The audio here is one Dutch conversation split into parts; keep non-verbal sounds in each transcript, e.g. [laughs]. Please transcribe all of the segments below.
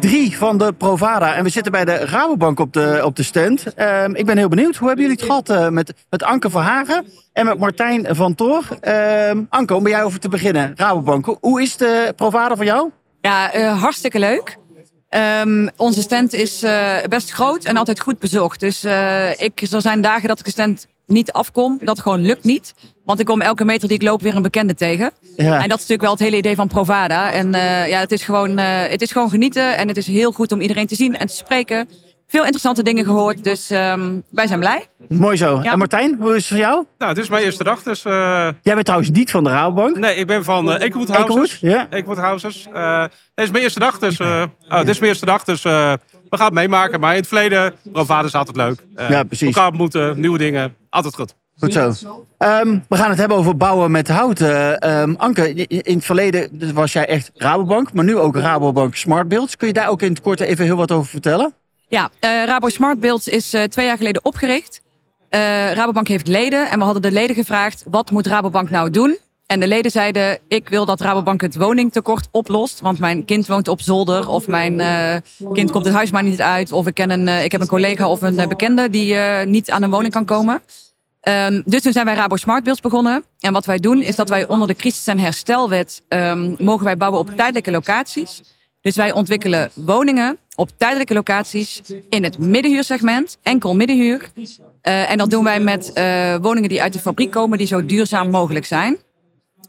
3 van de Provada. En we zitten bij de Rabobank op de, op de stand. Ehm, ik ben heel benieuwd. Hoe hebben jullie het gehad uh, met, met Anke Verhagen en met Martijn van Toor? Um, Anke, om bij jou over te beginnen. Rabobank, hoe is de Provada voor jou? Ja, uh, hartstikke leuk. Um, onze stand is uh, best groot en altijd goed bezocht. Dus ik, er zijn dagen dat ik de stand niet afkom. Dat gewoon lukt niet. Want ik kom elke meter die ik loop weer een bekende tegen. Ja. En dat is natuurlijk wel het hele idee van Provada. En uh, ja, het is, gewoon, uh, het is gewoon genieten. En het is heel goed om iedereen te zien en te spreken. Veel interessante dingen gehoord. Dus um, wij zijn blij. Mooi zo. Ja. En Martijn, hoe is het voor jou? Nou, het is mijn eerste dag. Dus, uh... Jij bent trouwens niet van de Rabobank? Nee, ik ben van uh, Eekwood Houses. Ja. Eekwood Houses. dit is mijn eerste dag. Dus, oh, dit is mijn eerste dag. Dus we gaan het meemaken. Maar in het verleden, Provada is altijd leuk. ja, precies. Elkaar moeten, nieuwe dingen. Altijd goed. Goed zo. Um, we gaan het hebben over bouwen met hout. Uh, um, Anke, in het verleden was jij echt Rabobank, maar nu ook Rabobank Smart Builds. Kun je daar ook in het kort even heel wat over vertellen? Ja, uh, Rabo Smart Builds is uh, twee jaar geleden opgericht. Rabobank heeft leden en we hadden de leden gevraagd: wat moet Rabobank nou doen? En de leden zeiden: ik wil dat Rabobank het woningtekort oplost, want mijn kind woont op zolder of mijn kind komt het huis maar niet uit of ik ken een, ik heb een collega of een bekende die niet aan een woning kan komen. Um, dus toen zijn wij Rabo Smart Builds begonnen. En wat wij doen is dat wij onder de crisis- en herstelwet um, mogen wij bouwen op tijdelijke locaties. Dus wij ontwikkelen woningen op tijdelijke locaties in het middenhuursegment, enkel middenhuur. Uh, en dat doen wij met uh, woningen die uit de fabriek komen, die zo duurzaam mogelijk zijn.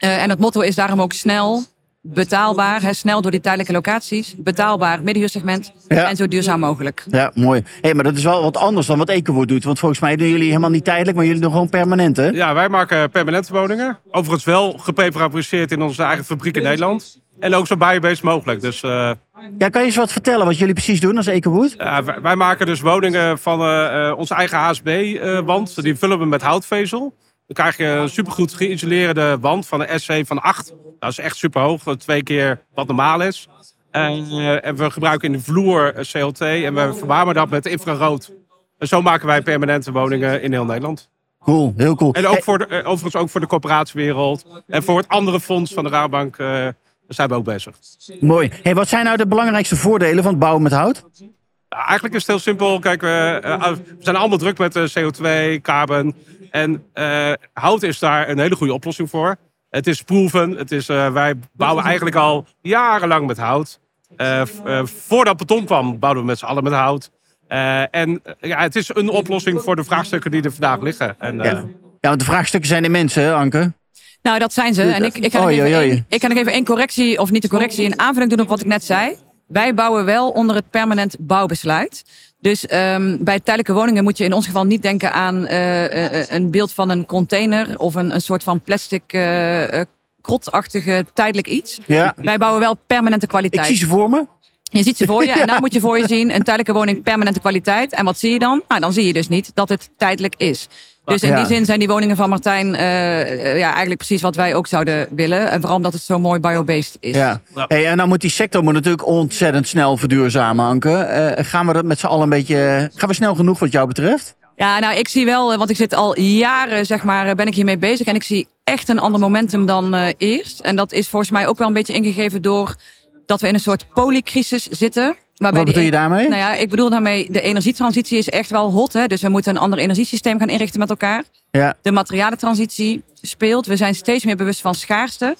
Uh, en het motto is daarom ook snel, betaalbaar, hè, snel door die tijdelijke locaties, betaalbaar middenhuursegment ja. en zo duurzaam mogelijk. Ja, mooi. Hey, maar dat is wel wat anders dan wat Ecowood doet, want volgens mij doen jullie helemaal niet tijdelijk, maar jullie doen gewoon permanent, hè? Ja, wij maken permanente woningen. Overigens wel geprefabriceerd in onze eigen fabriek in Nederland. En ook zo biobased mogelijk. Dus, uh... ja, kan je eens wat vertellen wat jullie precies doen als Ecowood? Ja, wij, wij, maken dus woningen van uh, onze eigen HSB-wand. Die vullen we met houtvezel. Dan krijg je een supergoed geïsoleerde wand van een SC van 8. Dat is echt super hoog, twee keer wat normaal is. En, uh, en we gebruiken in de vloer CLT en we verwarmen dat met infrarood. En zo maken wij permanente woningen in heel Nederland. Cool, heel cool. En ook voor de, overigens ook voor de corporatiewereld. En voor het andere fonds van de Rabobank uh, zijn we ook bezig. Mooi. Hey, wat zijn nou de belangrijkste voordelen van het bouwen met hout? Nou, eigenlijk is het heel simpel. Kijk, we, we zijn allemaal druk met CO2, carbon. En uh, hout is daar een hele goede oplossing voor. Het is proeven. Het is, uh, wij bouwen eigenlijk al jarenlang met hout. Uh, voordat beton kwam, bouwden we met z'n allen met hout. en ja, het is een oplossing voor de vraagstukken die er vandaag liggen. En, ja. ja, want de vraagstukken zijn immense, hè, Anke? Nou, dat zijn ze. En ik, ik, kan nog even even één correctie, of niet een correctie, een aanvulling doen op wat ik net zei. Wij bouwen wel onder het permanent bouwbesluit. Dus um, bij tijdelijke woningen moet je in ons geval niet denken aan uh, een beeld van een container of een, een soort van plastic uh, krotachtige tijdelijk iets. Ja. Wij bouwen wel permanente kwaliteit. Ik zie ze voor me. Je ziet ze voor je [laughs] en dan moet je voor je zien een tijdelijke woning permanente kwaliteit. En wat zie je dan? Nou, dan zie je dus niet dat het tijdelijk is. Dus in die zin zijn die woningen van Martijn uh, ja, eigenlijk precies wat wij ook zouden willen. En vooral omdat het zo mooi biobased is. Ja. Hey, en dan moet die sector moet natuurlijk ontzettend snel verduurzamen, Anke. Uh, gaan we dat met z'n allen een beetje... Gaan we snel genoeg wat jou betreft? Ja, nou, ik zie wel, want ik zit al jaren, zeg maar, ben ik hiermee bezig. En ik zie echt een ander momentum dan uh, eerst. En dat is volgens mij ook wel een beetje ingegeven door dat we in een soort polycrisis zitten. Waarbij Wat bedoel je daarmee? Nou ja, ik bedoel daarmee, de energietransitie is echt wel hot. Hè? Dus we moeten een ander energiesysteem gaan inrichten met elkaar. Ja. De materialentransitie speelt. We zijn steeds meer bewust van schaarste.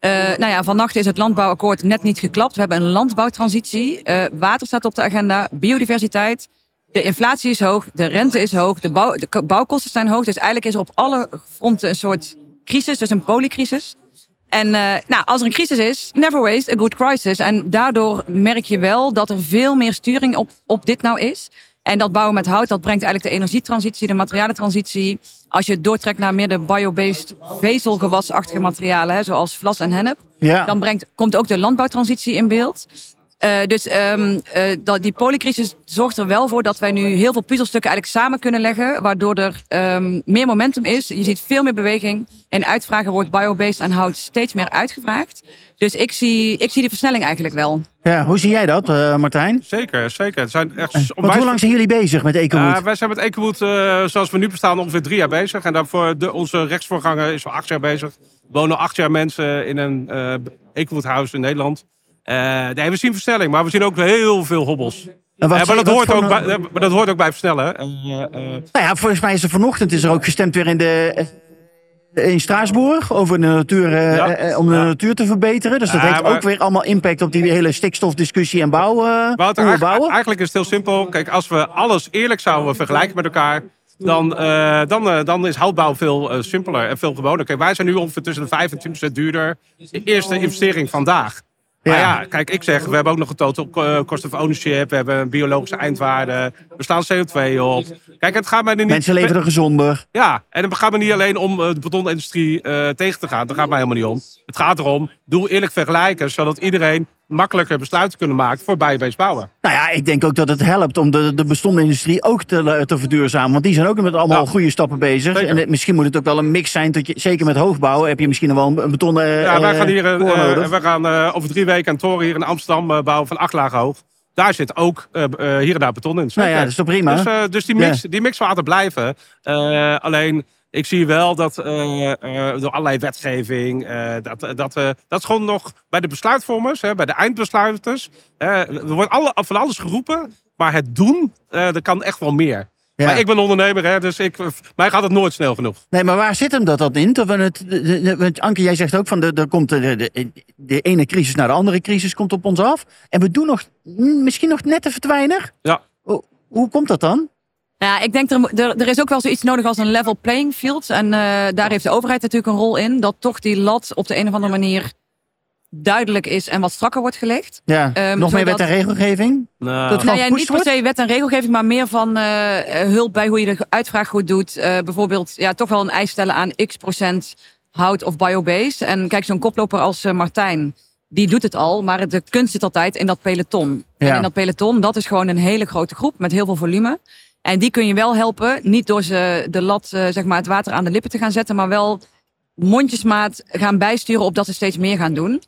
Uh, nou ja, vannacht is het landbouwakkoord net niet geklapt. We hebben een landbouwtransitie. Uh, water staat op de agenda. Biodiversiteit. De inflatie is hoog. De rente is hoog. De, bouw, de bouwkosten zijn hoog. Dus eigenlijk is er op alle fronten een soort crisis, dus een polycrisis. En uh, nou, als er een crisis is, never waste a good crisis. En daardoor merk je wel dat er veel meer sturing op, op dit nou is. En dat bouwen met hout, dat brengt eigenlijk de energietransitie, de materialentransitie. Als je doortrekt naar meer de biobased vezelgewasachtige materialen, hè, zoals vlas en hennep, ja. dan brengt, komt ook de landbouwtransitie in beeld. Uh, dus um, uh, dat, die polycrisis zorgt er wel voor dat wij nu heel veel puzzelstukken eigenlijk samen kunnen leggen, waardoor er um, meer momentum is. Je ziet veel meer beweging. En uitvragen wordt biobased en hout steeds meer uitgevraagd. Dus ik zie, ik zie die versnelling eigenlijk wel. Ja, hoe zie jij dat, uh, Martijn? Zeker, zeker. Het zijn echt Want hoe lang zijn jullie bezig met EcoWood? Uh, wij zijn met EcoWood, uh, zoals we nu bestaan, ongeveer drie jaar bezig. En daarvoor de, onze rechtsvoorganger is al acht jaar bezig. Er wonen acht jaar mensen in een uh, EcoWood huis in Nederland. Uh, nee, we zien versnelling, maar we zien ook heel veel hobbels. Uh, maar, dat hoort ook bij, maar dat hoort ook bij versnellen. Uh, nou ja, volgens mij is er vanochtend is er ook gestemd weer in de in Straatsburg over de natuur, ja. eh, om de ja. natuur te verbeteren. Dus dat ja, heeft maar... ook weer allemaal impact op die hele stikstofdiscussie en bouw, uh, eigenlijk, bouwen. Eigenlijk is het heel simpel. Kijk, als we alles eerlijk zouden vergelijken met elkaar... Dan, uh, dan, dan is houtbouw veel simpeler en veel gewoner. Kijk, wij zijn nu ongeveer tussen de 25% duurder. De eerste investering vandaag. Ja. Maar ja, kijk, ik zeg, we hebben ook nog een total cost of ownership. We hebben een biologische eindwaarde. We staan CO2 op. Kijk, het gaat mij niet... Mensen leveren gezonder. Ja, en het gaat me niet alleen om de betonindustrie uh, tegen te gaan. Daar gaat mij helemaal niet om. Het gaat erom, doe eerlijk vergelijken, zodat iedereen makkelijker besluiten kunnen maken voor biobased bouwen. Nou ja, ik denk ook dat het helpt om de, de bestående industrie ook te, te verduurzamen. Want die zijn ook met allemaal ja. goede stappen bezig. Zeker. En het, misschien moet het ook wel een mix zijn. Dat je, zeker met hoogbouw heb je misschien wel een betonnen Ja, wij gaan hier uh, wij gaan, uh, over drie weken een toren hier in Amsterdam uh, bouwen van acht lagen hoog. Daar zit ook hier en daar beton in. Nou ja, dat is toch prima. Dus, dus die, mix, ja. die mix laten blijven. alleen... Ik zie wel dat uh, uh, door allerlei wetgeving, uh, dat, dat, dat is gewoon nog bij de besluitvormers, hè, bij de eindbesluiters. er wordt alle, van alles geroepen, maar het doen, er kan echt wel meer. Ja. Maar ik ben ondernemer, hè, dus ik, mij gaat het nooit snel genoeg. Nee, maar waar zit hem dat, dat in? Het, want Anke, jij zegt ook van er komt de, de, de, ene crisis naar de andere crisis komt op ons af. En we doen nog misschien nog net te verdwijnen. Ja. Hoe, hoe komt dat dan? Ja, ik denk er, er, er, is ook wel zoiets nodig als een level playing field. En uh, daar heeft de overheid natuurlijk een rol in. Dat toch die lat op de een of andere manier duidelijk is en wat strakker wordt gelegd. Ja, um, nog meer wet en regelgeving? Nou, dat nou ja, niet per se wet en regelgeving, maar meer van uh, hulp bij hoe je de uitvraag goed doet. Uh, bijvoorbeeld ja, toch wel een eis stellen aan x procent hout of biobase. En kijk, zo'n koploper als Martijn, die doet het al. Maar de kunst zit altijd in dat peloton. Ja. En in dat peloton, dat is gewoon een hele grote groep met heel veel volume. En die kun je wel helpen, niet door ze de lat, zeg maar, het water aan de lippen te gaan zetten, maar wel mondjesmaat gaan bijsturen op dat ze steeds meer gaan doen.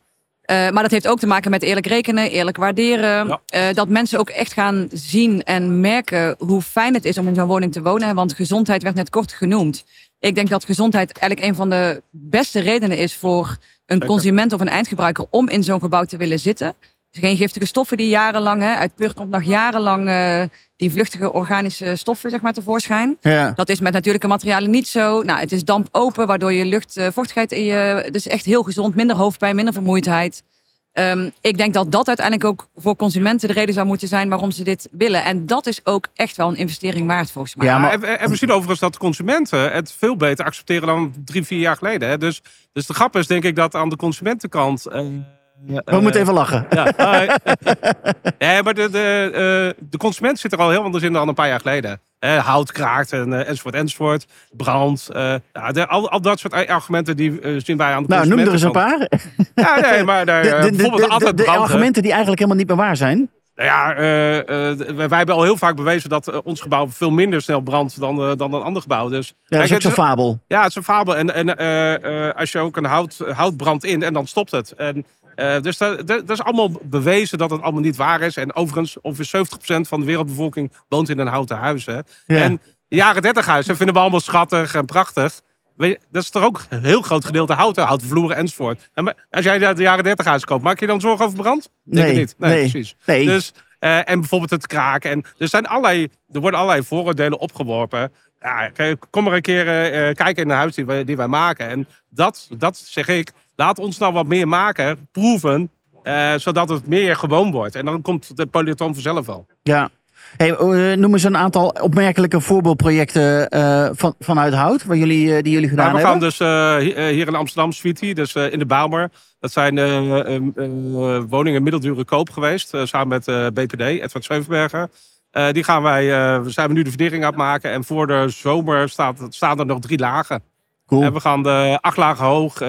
Uh, maar dat heeft ook te maken met eerlijk rekenen, eerlijk waarderen. Ja. Uh, dat mensen ook echt gaan zien en merken hoe fijn het is om in zo'n woning te wonen. Want gezondheid werd net kort genoemd. Ik denk dat gezondheid eigenlijk een van de beste redenen is voor een consument of een eindgebruiker om in zo'n gebouw te willen zitten. Dus geen giftige stoffen die jarenlang, hè, uit pur komt nog jarenlang uh, die vluchtige organische stoffen zeg maar, tevoorschijn. Ja. Dat is met natuurlijke materialen niet zo. Nou, het is dampopen, waardoor je luchtvochtigheid in je... Dus echt heel gezond, minder hoofdpijn, minder vermoeidheid. Um, ik denk dat dat uiteindelijk ook voor consumenten de reden zou moeten zijn waarom ze dit willen. En dat is ook echt wel een investering waard volgens mij. Ja, maar... en, en we zien overigens dat consumenten het veel beter accepteren dan drie, vier jaar geleden. Hè? Dus, dus de grap is denk ik dat aan de consumentenkant... Uh, we uh, moeten even lachen. Ja, [laughs] nee, maar de, de, uh, de consument zit er al heel anders in dan een paar jaar geleden. Hout kraakt en, uh, enzovoort enzovoort. Brand. Ja, de, al, al dat soort argumenten die zien wij aan de Nou, noem er eens een paar. Ja, nee, maar daar, [laughs] bijvoorbeeld altijd de, de argumenten die eigenlijk helemaal niet meer waar zijn. Nou ja, wij hebben al heel vaak bewezen dat ons gebouw veel minder snel brandt dan, dan een ander gebouw. Dus, ja, dat is ook zo'n fabel. Ja, het is een fabel. En, en als je ook een hout, hout brandt in en dan stopt het. En, dus dat, dat, is allemaal bewezen dat het allemaal niet waar is. En overigens, ongeveer 70% van de wereldbevolking woont in een houten huis. Hè. Ja. En jaren 30 huizen vinden we allemaal schattig en prachtig. Je, dat is toch ook een heel groot gedeelte houten, houten vloeren enzovoort. En als jij de jaren 30 huis koopt, maak je dan zorgen over brand? Nee, Denk niet. Nee, nee, precies. Nee. Dus, uh, en bijvoorbeeld het kraken. En er, zijn allerlei, er worden allerlei vooroordelen opgeworpen. Ja, kom maar een keer uh, kijken in de huis die wij, die wij maken. En dat, dat zeg ik, laat ons nou wat meer maken, proeven, uh, zodat het meer gewoon wordt. En dan komt de peloton vanzelf wel. Ja. Hey, eh, noem eens een aantal opmerkelijke voorbeeldprojecten eh, van, vanuit Hout, waar jullie, eh, die jullie gedaan Nou, we gaan hebben. dus hi- hier in Amsterdam, Sweetie, dus in de Baalmer. Dat zijn woningen middeldure koop geweest, samen met BPD, Edward Scheuvenberger. Die gaan wij, we zijn we nu de verdering aan het maken. En voor de zomer staat, staan er nog drie lagen. Cool. En we gaan de acht lagen hoog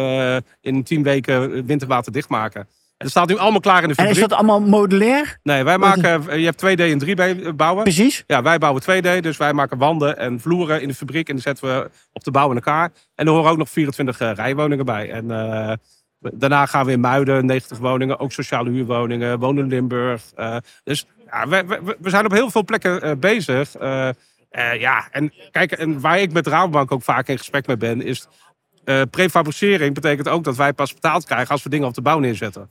in tien weken winterwater dichtmaken. En dat staat nu allemaal klaar in de En fabriek. is dat allemaal modulair? Nee, wij maken, eh, je hebt 2D en 3D bouwen. Precies. Ja, wij bouwen 2D, dus wij maken wanden en vloeren in de fabriek. En die zetten we op de bouw in elkaar. En er horen ook nog 24 eh, rijwoningen bij. En eh, daarna gaan we in Muiden, 90 woningen, ook sociale huurwoningen, wonen in Limburg. Eh, dus ja, we, we, we zijn op heel veel plekken eh, bezig. Eh, eh, ja, en kijk, en waar ik met Rabobank ook vaak in gesprek mee ben, is eh prefabricering betekent ook dat wij pas betaald krijgen als we dingen op de bouw neerzetten.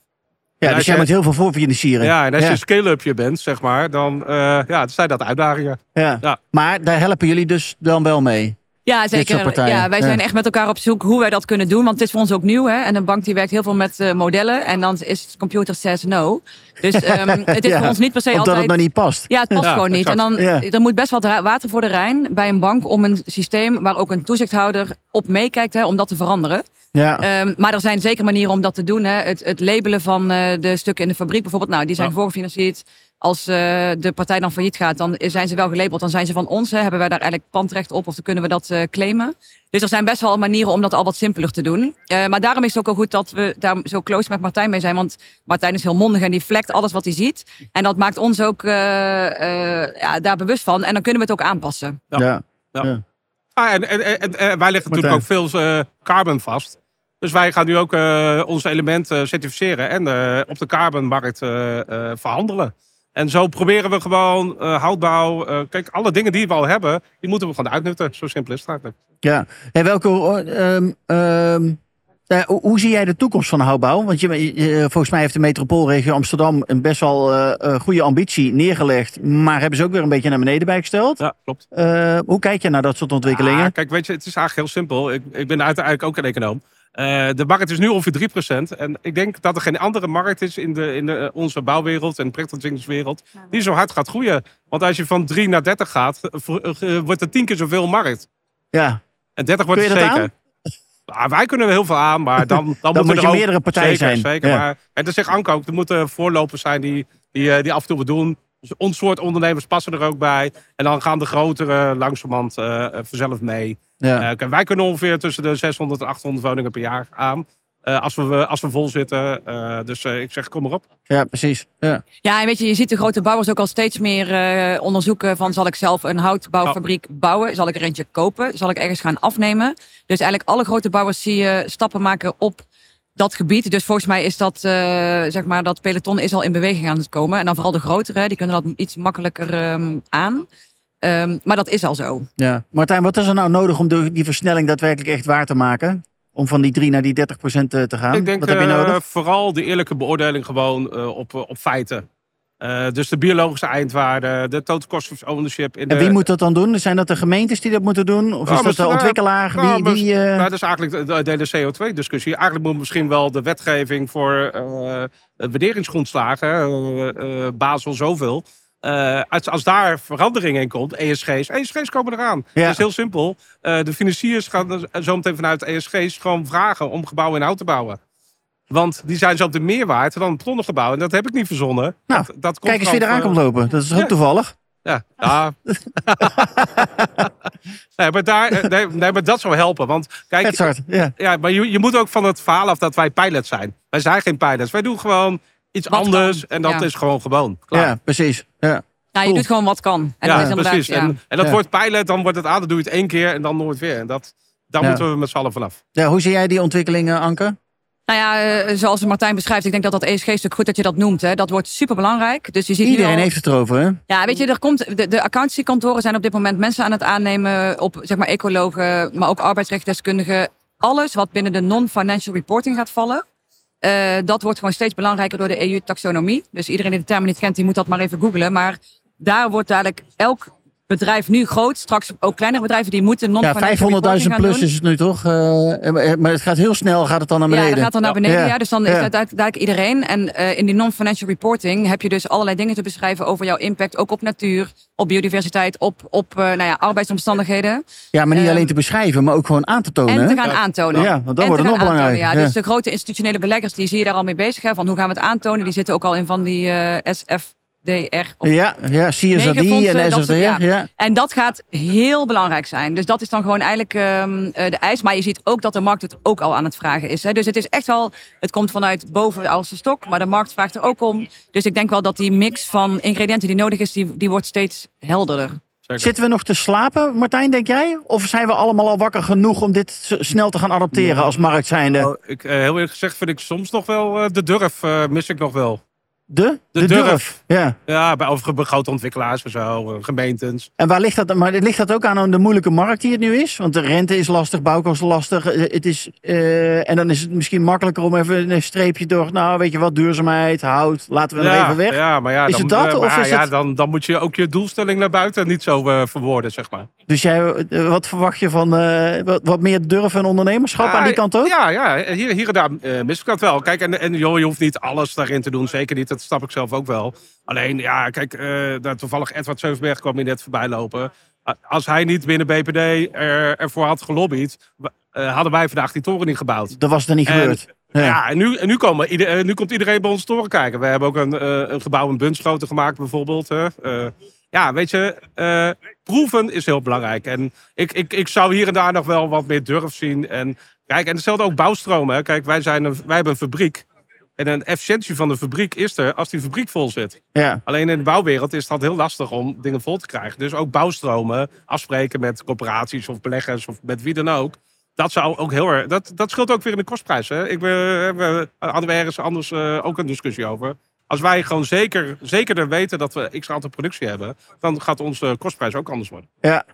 Ja, dus jij moet heel veel voorfinancieren. Ja, en als je een scale-upje bent, zeg maar, dan eh, ja, zijn dat uitdagingen. Ja. Ja. Maar daar helpen jullie dus dan wel mee. Ja, zeker. Ja, wij Ja. zijn echt met elkaar op zoek hoe wij dat kunnen doen. Want het is voor ons ook nieuw. Hè? En een bank die werkt heel veel met eh, modellen. En dan is het computer says no. Dus [laughs] ehm, het is Ja, voor ons niet per se Omdat altijd... het nog niet past. Ja, het past Ja, gewoon niet. En dan, Ja. er moet best wat water voor de Rijn bij een bank om een systeem waar ook een toezichthouder op meekijkt, hè, om dat te veranderen. Ja. Ehm, maar er zijn zeker manieren om dat te doen. Hè. Het, het labelen van eh, de stukken in de fabriek bijvoorbeeld, nou, die zijn Ja. voorgefinancierd. Als eh, de partij dan failliet gaat, dan zijn ze wel gelabeld. Dan zijn ze van ons. Hè. Hebben wij daar eigenlijk pandrecht op of dan kunnen we dat eh, claimen. Dus er zijn best wel manieren om dat al wat simpeler te doen. Eh, maar daarom is het ook wel goed dat we daar zo close met Martijn mee zijn. Want Martijn is heel mondig en die vlekt alles wat hij ziet. En dat maakt ons ook eh, eh, ja, daar bewust van. En dan kunnen we het ook aanpassen. Ja. Ja. Ja. Ja. Ah, en, en, en, en wij leggen natuurlijk ook veel carbon vast. Dus wij gaan nu ook eh, onze elementen certificeren en eh, op de carbonmarkt eh, eh, verhandelen. En zo proberen we gewoon eh, houtbouw. eh, kijk, alle dingen die we al hebben, die moeten we gewoon uitnutten. Zo simpel is het eigenlijk. Ja. En welke, ehm, ehm, eh, hoe, zie jij de toekomst van de houtbouw? Want je, volgens mij heeft de metropoolregio Amsterdam een best wel goede ambitie neergelegd. Maar hebben ze ook weer een beetje naar beneden bijgesteld. Ja, klopt. Hoe kijk je naar dat soort ontwikkelingen? Ah, kijk, weet je, het is eigenlijk heel simpel. Ik, ik ben uiteindelijk ook een econoom. Eh, de markt is nu ongeveer 3%. En ik denk dat er geen andere markt is in, de, in de, eh, onze bouwwereld en projectontwikkelingswereld die zo hard gaat groeien. Want als je van 3 naar 30 gaat, eh, wordt er 10 keer zoveel markt. ja. En 30 wordt het zeker. Ah, wij kunnen er heel veel aan, maar [laughs] dan, dan, moeten moet er je ook- meerdere partijen zeker, zijn. Zeker, Ja. maar en dat zegt Anke ook, er moeten voorlopers zijn die, die, eh, die af en toe wat doen. Dus ons soort ondernemers passen er ook bij. En dan gaan de grotere langzamerhand eh, vanzelf mee. Ja. Eh, wij kunnen ongeveer tussen de 600 en 800 woningen per jaar aan. eh, als, we, als we vol zitten. Eh, dus eh, ik zeg, kom erop. ja, precies. Ja. Ja, en weet je, je ziet de grote bouwers ook al steeds meer eh, onderzoeken van zal ik zelf een houtbouwfabriek bouwen? Zal ik er eentje kopen? Zal ik ergens gaan afnemen? Dus eigenlijk alle grote bouwers zie je stappen maken op dat gebied. Dus volgens mij is dat, eh, zeg maar, dat peloton is al in beweging aan het komen. En dan vooral de grotere, die kunnen dat iets makkelijker ehm, aan. Ehm, maar dat is al zo. Ja. Martijn, wat is er nou nodig om de- die versnelling daadwerkelijk echt waar te maken? Om van die 3 naar die 30 procent te gaan? Ik denk wat heb je eh, nodig? vooral de eerlijke beoordeling gewoon eh, op, op feiten. Eh, dus de biologische eindwaarde, de total cost of ownership. In En de, wie moet dat dan doen? Zijn dat de gemeentes die dat moeten doen? Of Ja, is dat de ontwikkelaar? nou, Wie, maar- wie, eh, Nou, dat is eigenlijk de, de, de CO2-discussie. Eigenlijk moet misschien wel de wetgeving voor eh waarderingsgrondslagen, eh, eh, Basel zoveel. Eh, als, als daar verandering in komt, ESG's, ESG's komen eraan. Ja. Dat is heel simpel. Eh, de financiers gaan zo meteen vanuit ESG's gewoon vragen om gebouwen in hout te bouwen. Want die zijn zo meteen meer waard dan een tonnengebouw. En dat heb ik niet verzonnen. Nou, dat, dat komt kijk eens wie eraan komt lopen. Dat is ook ja. toevallig. Ja, ja. [laughs] [laughs] nee, maar daar, eh, nee, nee, maar dat zou helpen. Want kijk, ja, maar je, je moet ook van het verhaal af dat wij pilots zijn. Wij zijn geen pilots. Wij doen gewoon iets Wat anders. kan, En dat ja. is gewoon gewoon. Klaar. ja, precies. Ja. Nou, je Cool. doet gewoon wat kan. En Ja, dat is inderdaad, precies. ja. En, en dat Ja. wordt pilot, dan wordt het aan. Dan doe je het één keer en dan nooit weer. En dat, daar Ja. moeten we met z'n allen vanaf. Ja, hoe zie jij die ontwikkelingen, Anke? Nou ja, eh, zoals Martijn beschrijft, ik denk dat dat ESG-stuk goed dat je dat noemt. Hè. Dat wordt super belangrijk. Dus je ziet Iedereen al- heeft het erover, hè? Ja, weet je, er komt, de, de accountancykantoren zijn op dit moment mensen aan het aannemen op, zeg maar, ecologen, maar ook arbeidsrechtdeskundigen. Alles wat binnen de non-financial reporting gaat vallen, eh, dat wordt gewoon steeds belangrijker door de EU-taxonomie. Dus iedereen die de term niet kent, die moet dat maar even googlen. Maar daar wordt dadelijk elk bedrijf nu groot, straks ook kleinere bedrijven die moeten non Ja, 500.000 plus is het nu toch? Uh, maar het gaat heel snel, gaat het dan naar beneden? Ja, dat gaat dan naar beneden, ja. dus dan is het uiteindelijk iedereen. En uh, in die non-financial reporting heb je dus allerlei dingen te beschrijven over jouw impact, ook op natuur, op biodiversiteit, op, op uh, nou ja, arbeidsomstandigheden. Ja, maar niet alleen te beschrijven, maar ook gewoon aan te tonen. En te gaan aantonen. Ja, want dan wordt het nog belangrijk. Ja. Dus de grote institutionele beleggers, die zie je daar al mee bezig. Hè, van hoe gaan we het aantonen? Die zitten ook al in van die SF DR. Ja, ja, CSRD en. Ja. ja. En dat gaat heel belangrijk zijn. Dus dat is dan gewoon eigenlijk um, de eis. Maar je ziet ook dat de markt het ook al aan het vragen is. Hè. Dus het is echt wel, het komt vanuit boven als de stok, maar de markt vraagt er ook om. Dus ik denk wel dat die mix van ingrediënten die nodig is, die, die wordt steeds helderder. Zitten we nog te slapen, Martijn, denk jij? Of zijn we allemaal al wakker genoeg om dit snel te gaan adopteren als markt zijnde? Nou, ik, uh, heel eerlijk gezegd vind ik soms nog wel uh, de durf, uh, mis ik nog wel. De? De, durf. Ja, ja bij, over grote ontwikkelaars en zo, eh, gemeentes. En waar ligt dat? Maar ligt dat ook aan de moeilijke markt die het nu is? Want de rente is lastig, bouwkosten lastig. Eh, het is, uh, en dan is het misschien makkelijker om even een streepje door. Nou, weet je wat, duurzaamheid, hout, laten we er even weg. Ja, maar ja, is dan, het dat? Of is ja, het... dan, dan moet je ook je doelstelling naar buiten niet zo uh, verwoorden, zeg maar. Dus jij, wat verwacht je van wat, wat, meer durf en ondernemerschap aan die kant ook? Ja, ja hier, hier en daar mis ik dat wel. Kijk, en, en joh, je hoeft niet alles daarin te doen. Zeker niet, dat snap ik zelf ook wel. Alleen, ja, kijk, uh, toevallig Edward Zeuvenberg kwam hier net voorbij lopen. Als hij niet binnen BPD er, ervoor had gelobbyd, uh, hadden wij vandaag die toren niet gebouwd. Dat was er niet en, gebeurd. Ja, ja en, nu, en nu, komen, ieder, nu komt iedereen bij ons toren kijken. We hebben ook een, een gebouw in Bunschoten gemaakt, bijvoorbeeld. ja, weet je, proeven is heel belangrijk. En ik, ik, ik zou hier en daar nog wel wat meer durf zien. En kijk, en hetzelfde ook bouwstromen. Kijk, wij, zijn een, wij hebben een fabriek. En een efficiëntie van de fabriek is er als die fabriek vol zit. Ja. Alleen in de bouwwereld is dat heel lastig om dingen vol te krijgen. Dus ook bouwstromen, afspreken met corporaties of beleggers of met wie dan ook. Dat zou ook heel erg. Dat, dat scheelt ook weer in de kostprijs. Hè? Ik, we, we hadden we ergens anders uh, ook een discussie over. Als wij gewoon zeker, zekerder weten dat we x aantal productie hebben, dan gaat onze kostprijs ook anders worden. Ja,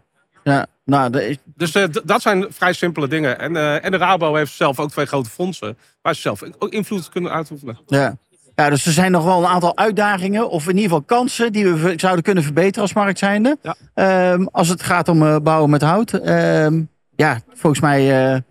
ja, nou, de... Dus uh, dat zijn vrij simpele dingen. En, uh, en de Rabo heeft zelf ook twee grote fondsen waar ze zelf ook invloed kunnen uitoefenen. Ja. ja, dus er zijn nog wel een aantal uitdagingen, of in ieder geval kansen die we zouden kunnen verbeteren als markt zijnde. Ja. Um, als het gaat om uh, bouwen met hout. Um, ja, volgens mij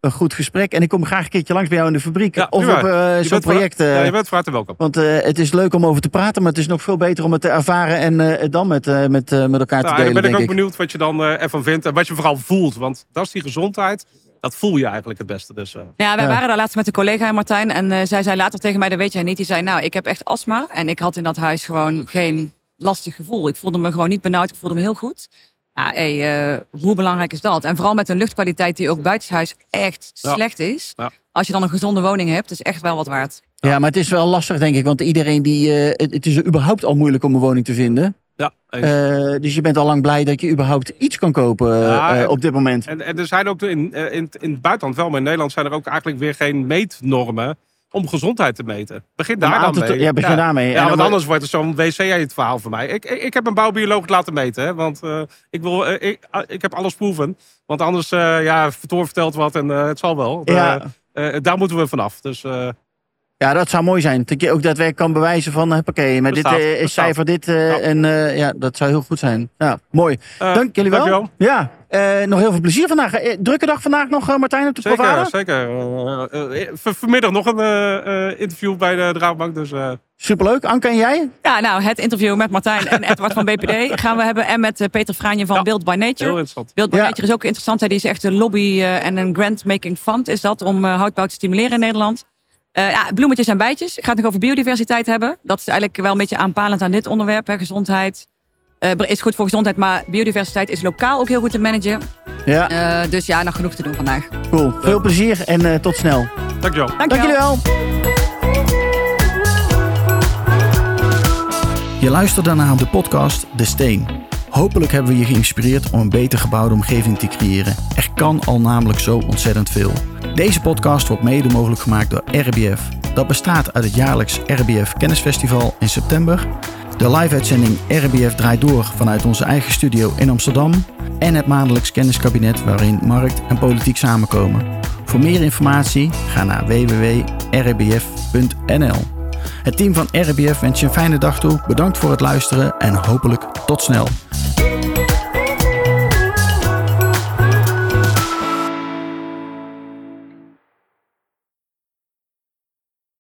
een goed gesprek. En ik kom graag een keertje langs bij jou in de fabriek. Ja, of op uh, zo'n project. Uh, ja, je bent van harte welkom. Want uh, het is leuk om over te praten, maar het is nog veel beter om het te ervaren en het dan met, met, met elkaar nou, te delen. Dan ben ik ook ik. benieuwd wat je dan ervan vindt en wat je vooral voelt. Want dat is die gezondheid. Dat voel je eigenlijk het beste. Dus, ja, wij waren daar laatst met een collega Martijn. En zij zei later tegen mij, dat weet jij niet. Die zei, nou, ik heb echt astma. En ik had in dat huis gewoon geen lastig gevoel. Ik voelde me gewoon niet benauwd. Ik voelde me heel goed. Ja, hey, uh, hoe belangrijk is dat? En vooral met een luchtkwaliteit die ook buitenshuis echt Ja. slecht is. Ja. Als je dan een gezonde woning hebt, is echt wel wat waard. Ja, maar het is wel lastig, denk ik. Want iedereen die. Uh, het, het is überhaupt al moeilijk om een woning te vinden. Ja, eens. Uh, dus je bent al lang blij dat je überhaupt iets kan kopen Ja, uh, en- op dit moment. En, en er zijn ook in, eh, in, in het buitenland wel, maar in Nederland zijn er ook eigenlijk weer geen meetnormen om gezondheid te meten. Begin daar dan mee. ja, begin daarmee. Ja, want anders wordt het zo'n wc het verhaal voor mij. Ik, ik, ik heb een bouwbioloog laten meten, hè, want eh, ik, wil, eh, ik, ah, ik heb alles proeven. Want anders, eh ja, Vertoor vertelt wat en eh, het zal wel. Ja. Eh, eh, daar moeten we vanaf. Dus eh, Ja, dat zou mooi zijn. Dat je ook daadwerkelijk kan bewijzen van, oké, maar dit eh, is cijfer dit. eh, Ja. En eh, ja, dat zou heel goed zijn. Ja, mooi. eh, Dank jullie wel. dankjewel. Ja, eh, nog heel veel plezier vandaag. Eh, drukke dag vandaag nog, eh, Martijn, op de Zeker, Provada? zeker. V- vanmiddag nog een eh, eh, interview bij de, Rabobank. Dus eh, Superleuk. Anke en jij? Ja, nou, het interview met Martijn en Edward van BPD [laughs] gaan we hebben. En met eh, Peter Fraanje van Ja. Build by heel Nature. interessant. Build by Ja. Nature is ook interessant. hè. Die is echt een lobby eh, en een grant-making fund is dat. Om eh, houtbouw te stimuleren in Nederland. Eh, ja, bloemetjes en bijtjes. Ik ga het nog over biodiversiteit hebben. Dat is eigenlijk wel een beetje aanpalend aan dit onderwerp. Hè. Gezondheid eh, is goed voor gezondheid. Maar biodiversiteit is lokaal ook heel goed te managen. Ja, Eh, dus ja, nog genoeg te doen vandaag. cool. Veel plezier en eh, tot snel. Dankjewel. Dank Dank jullie wel. Je luisterde naar de podcast De Steen. Hopelijk hebben we je geïnspireerd om een beter gebouwde omgeving te creëren. Er kan al namelijk zo ontzettend veel. Deze podcast wordt mede mogelijk gemaakt door RBF. Dat bestaat uit het jaarlijks RBF Kennisfestival in september, de live-uitzending RBF draait door vanuit onze eigen studio in Amsterdam en het maandelijks kenniskabinet waarin markt en politiek samenkomen. Voor meer informatie ga naar www.rbf.nl. Het team van RBF wens je een fijne dag toe. Bedankt voor het luisteren en hopelijk tot snel.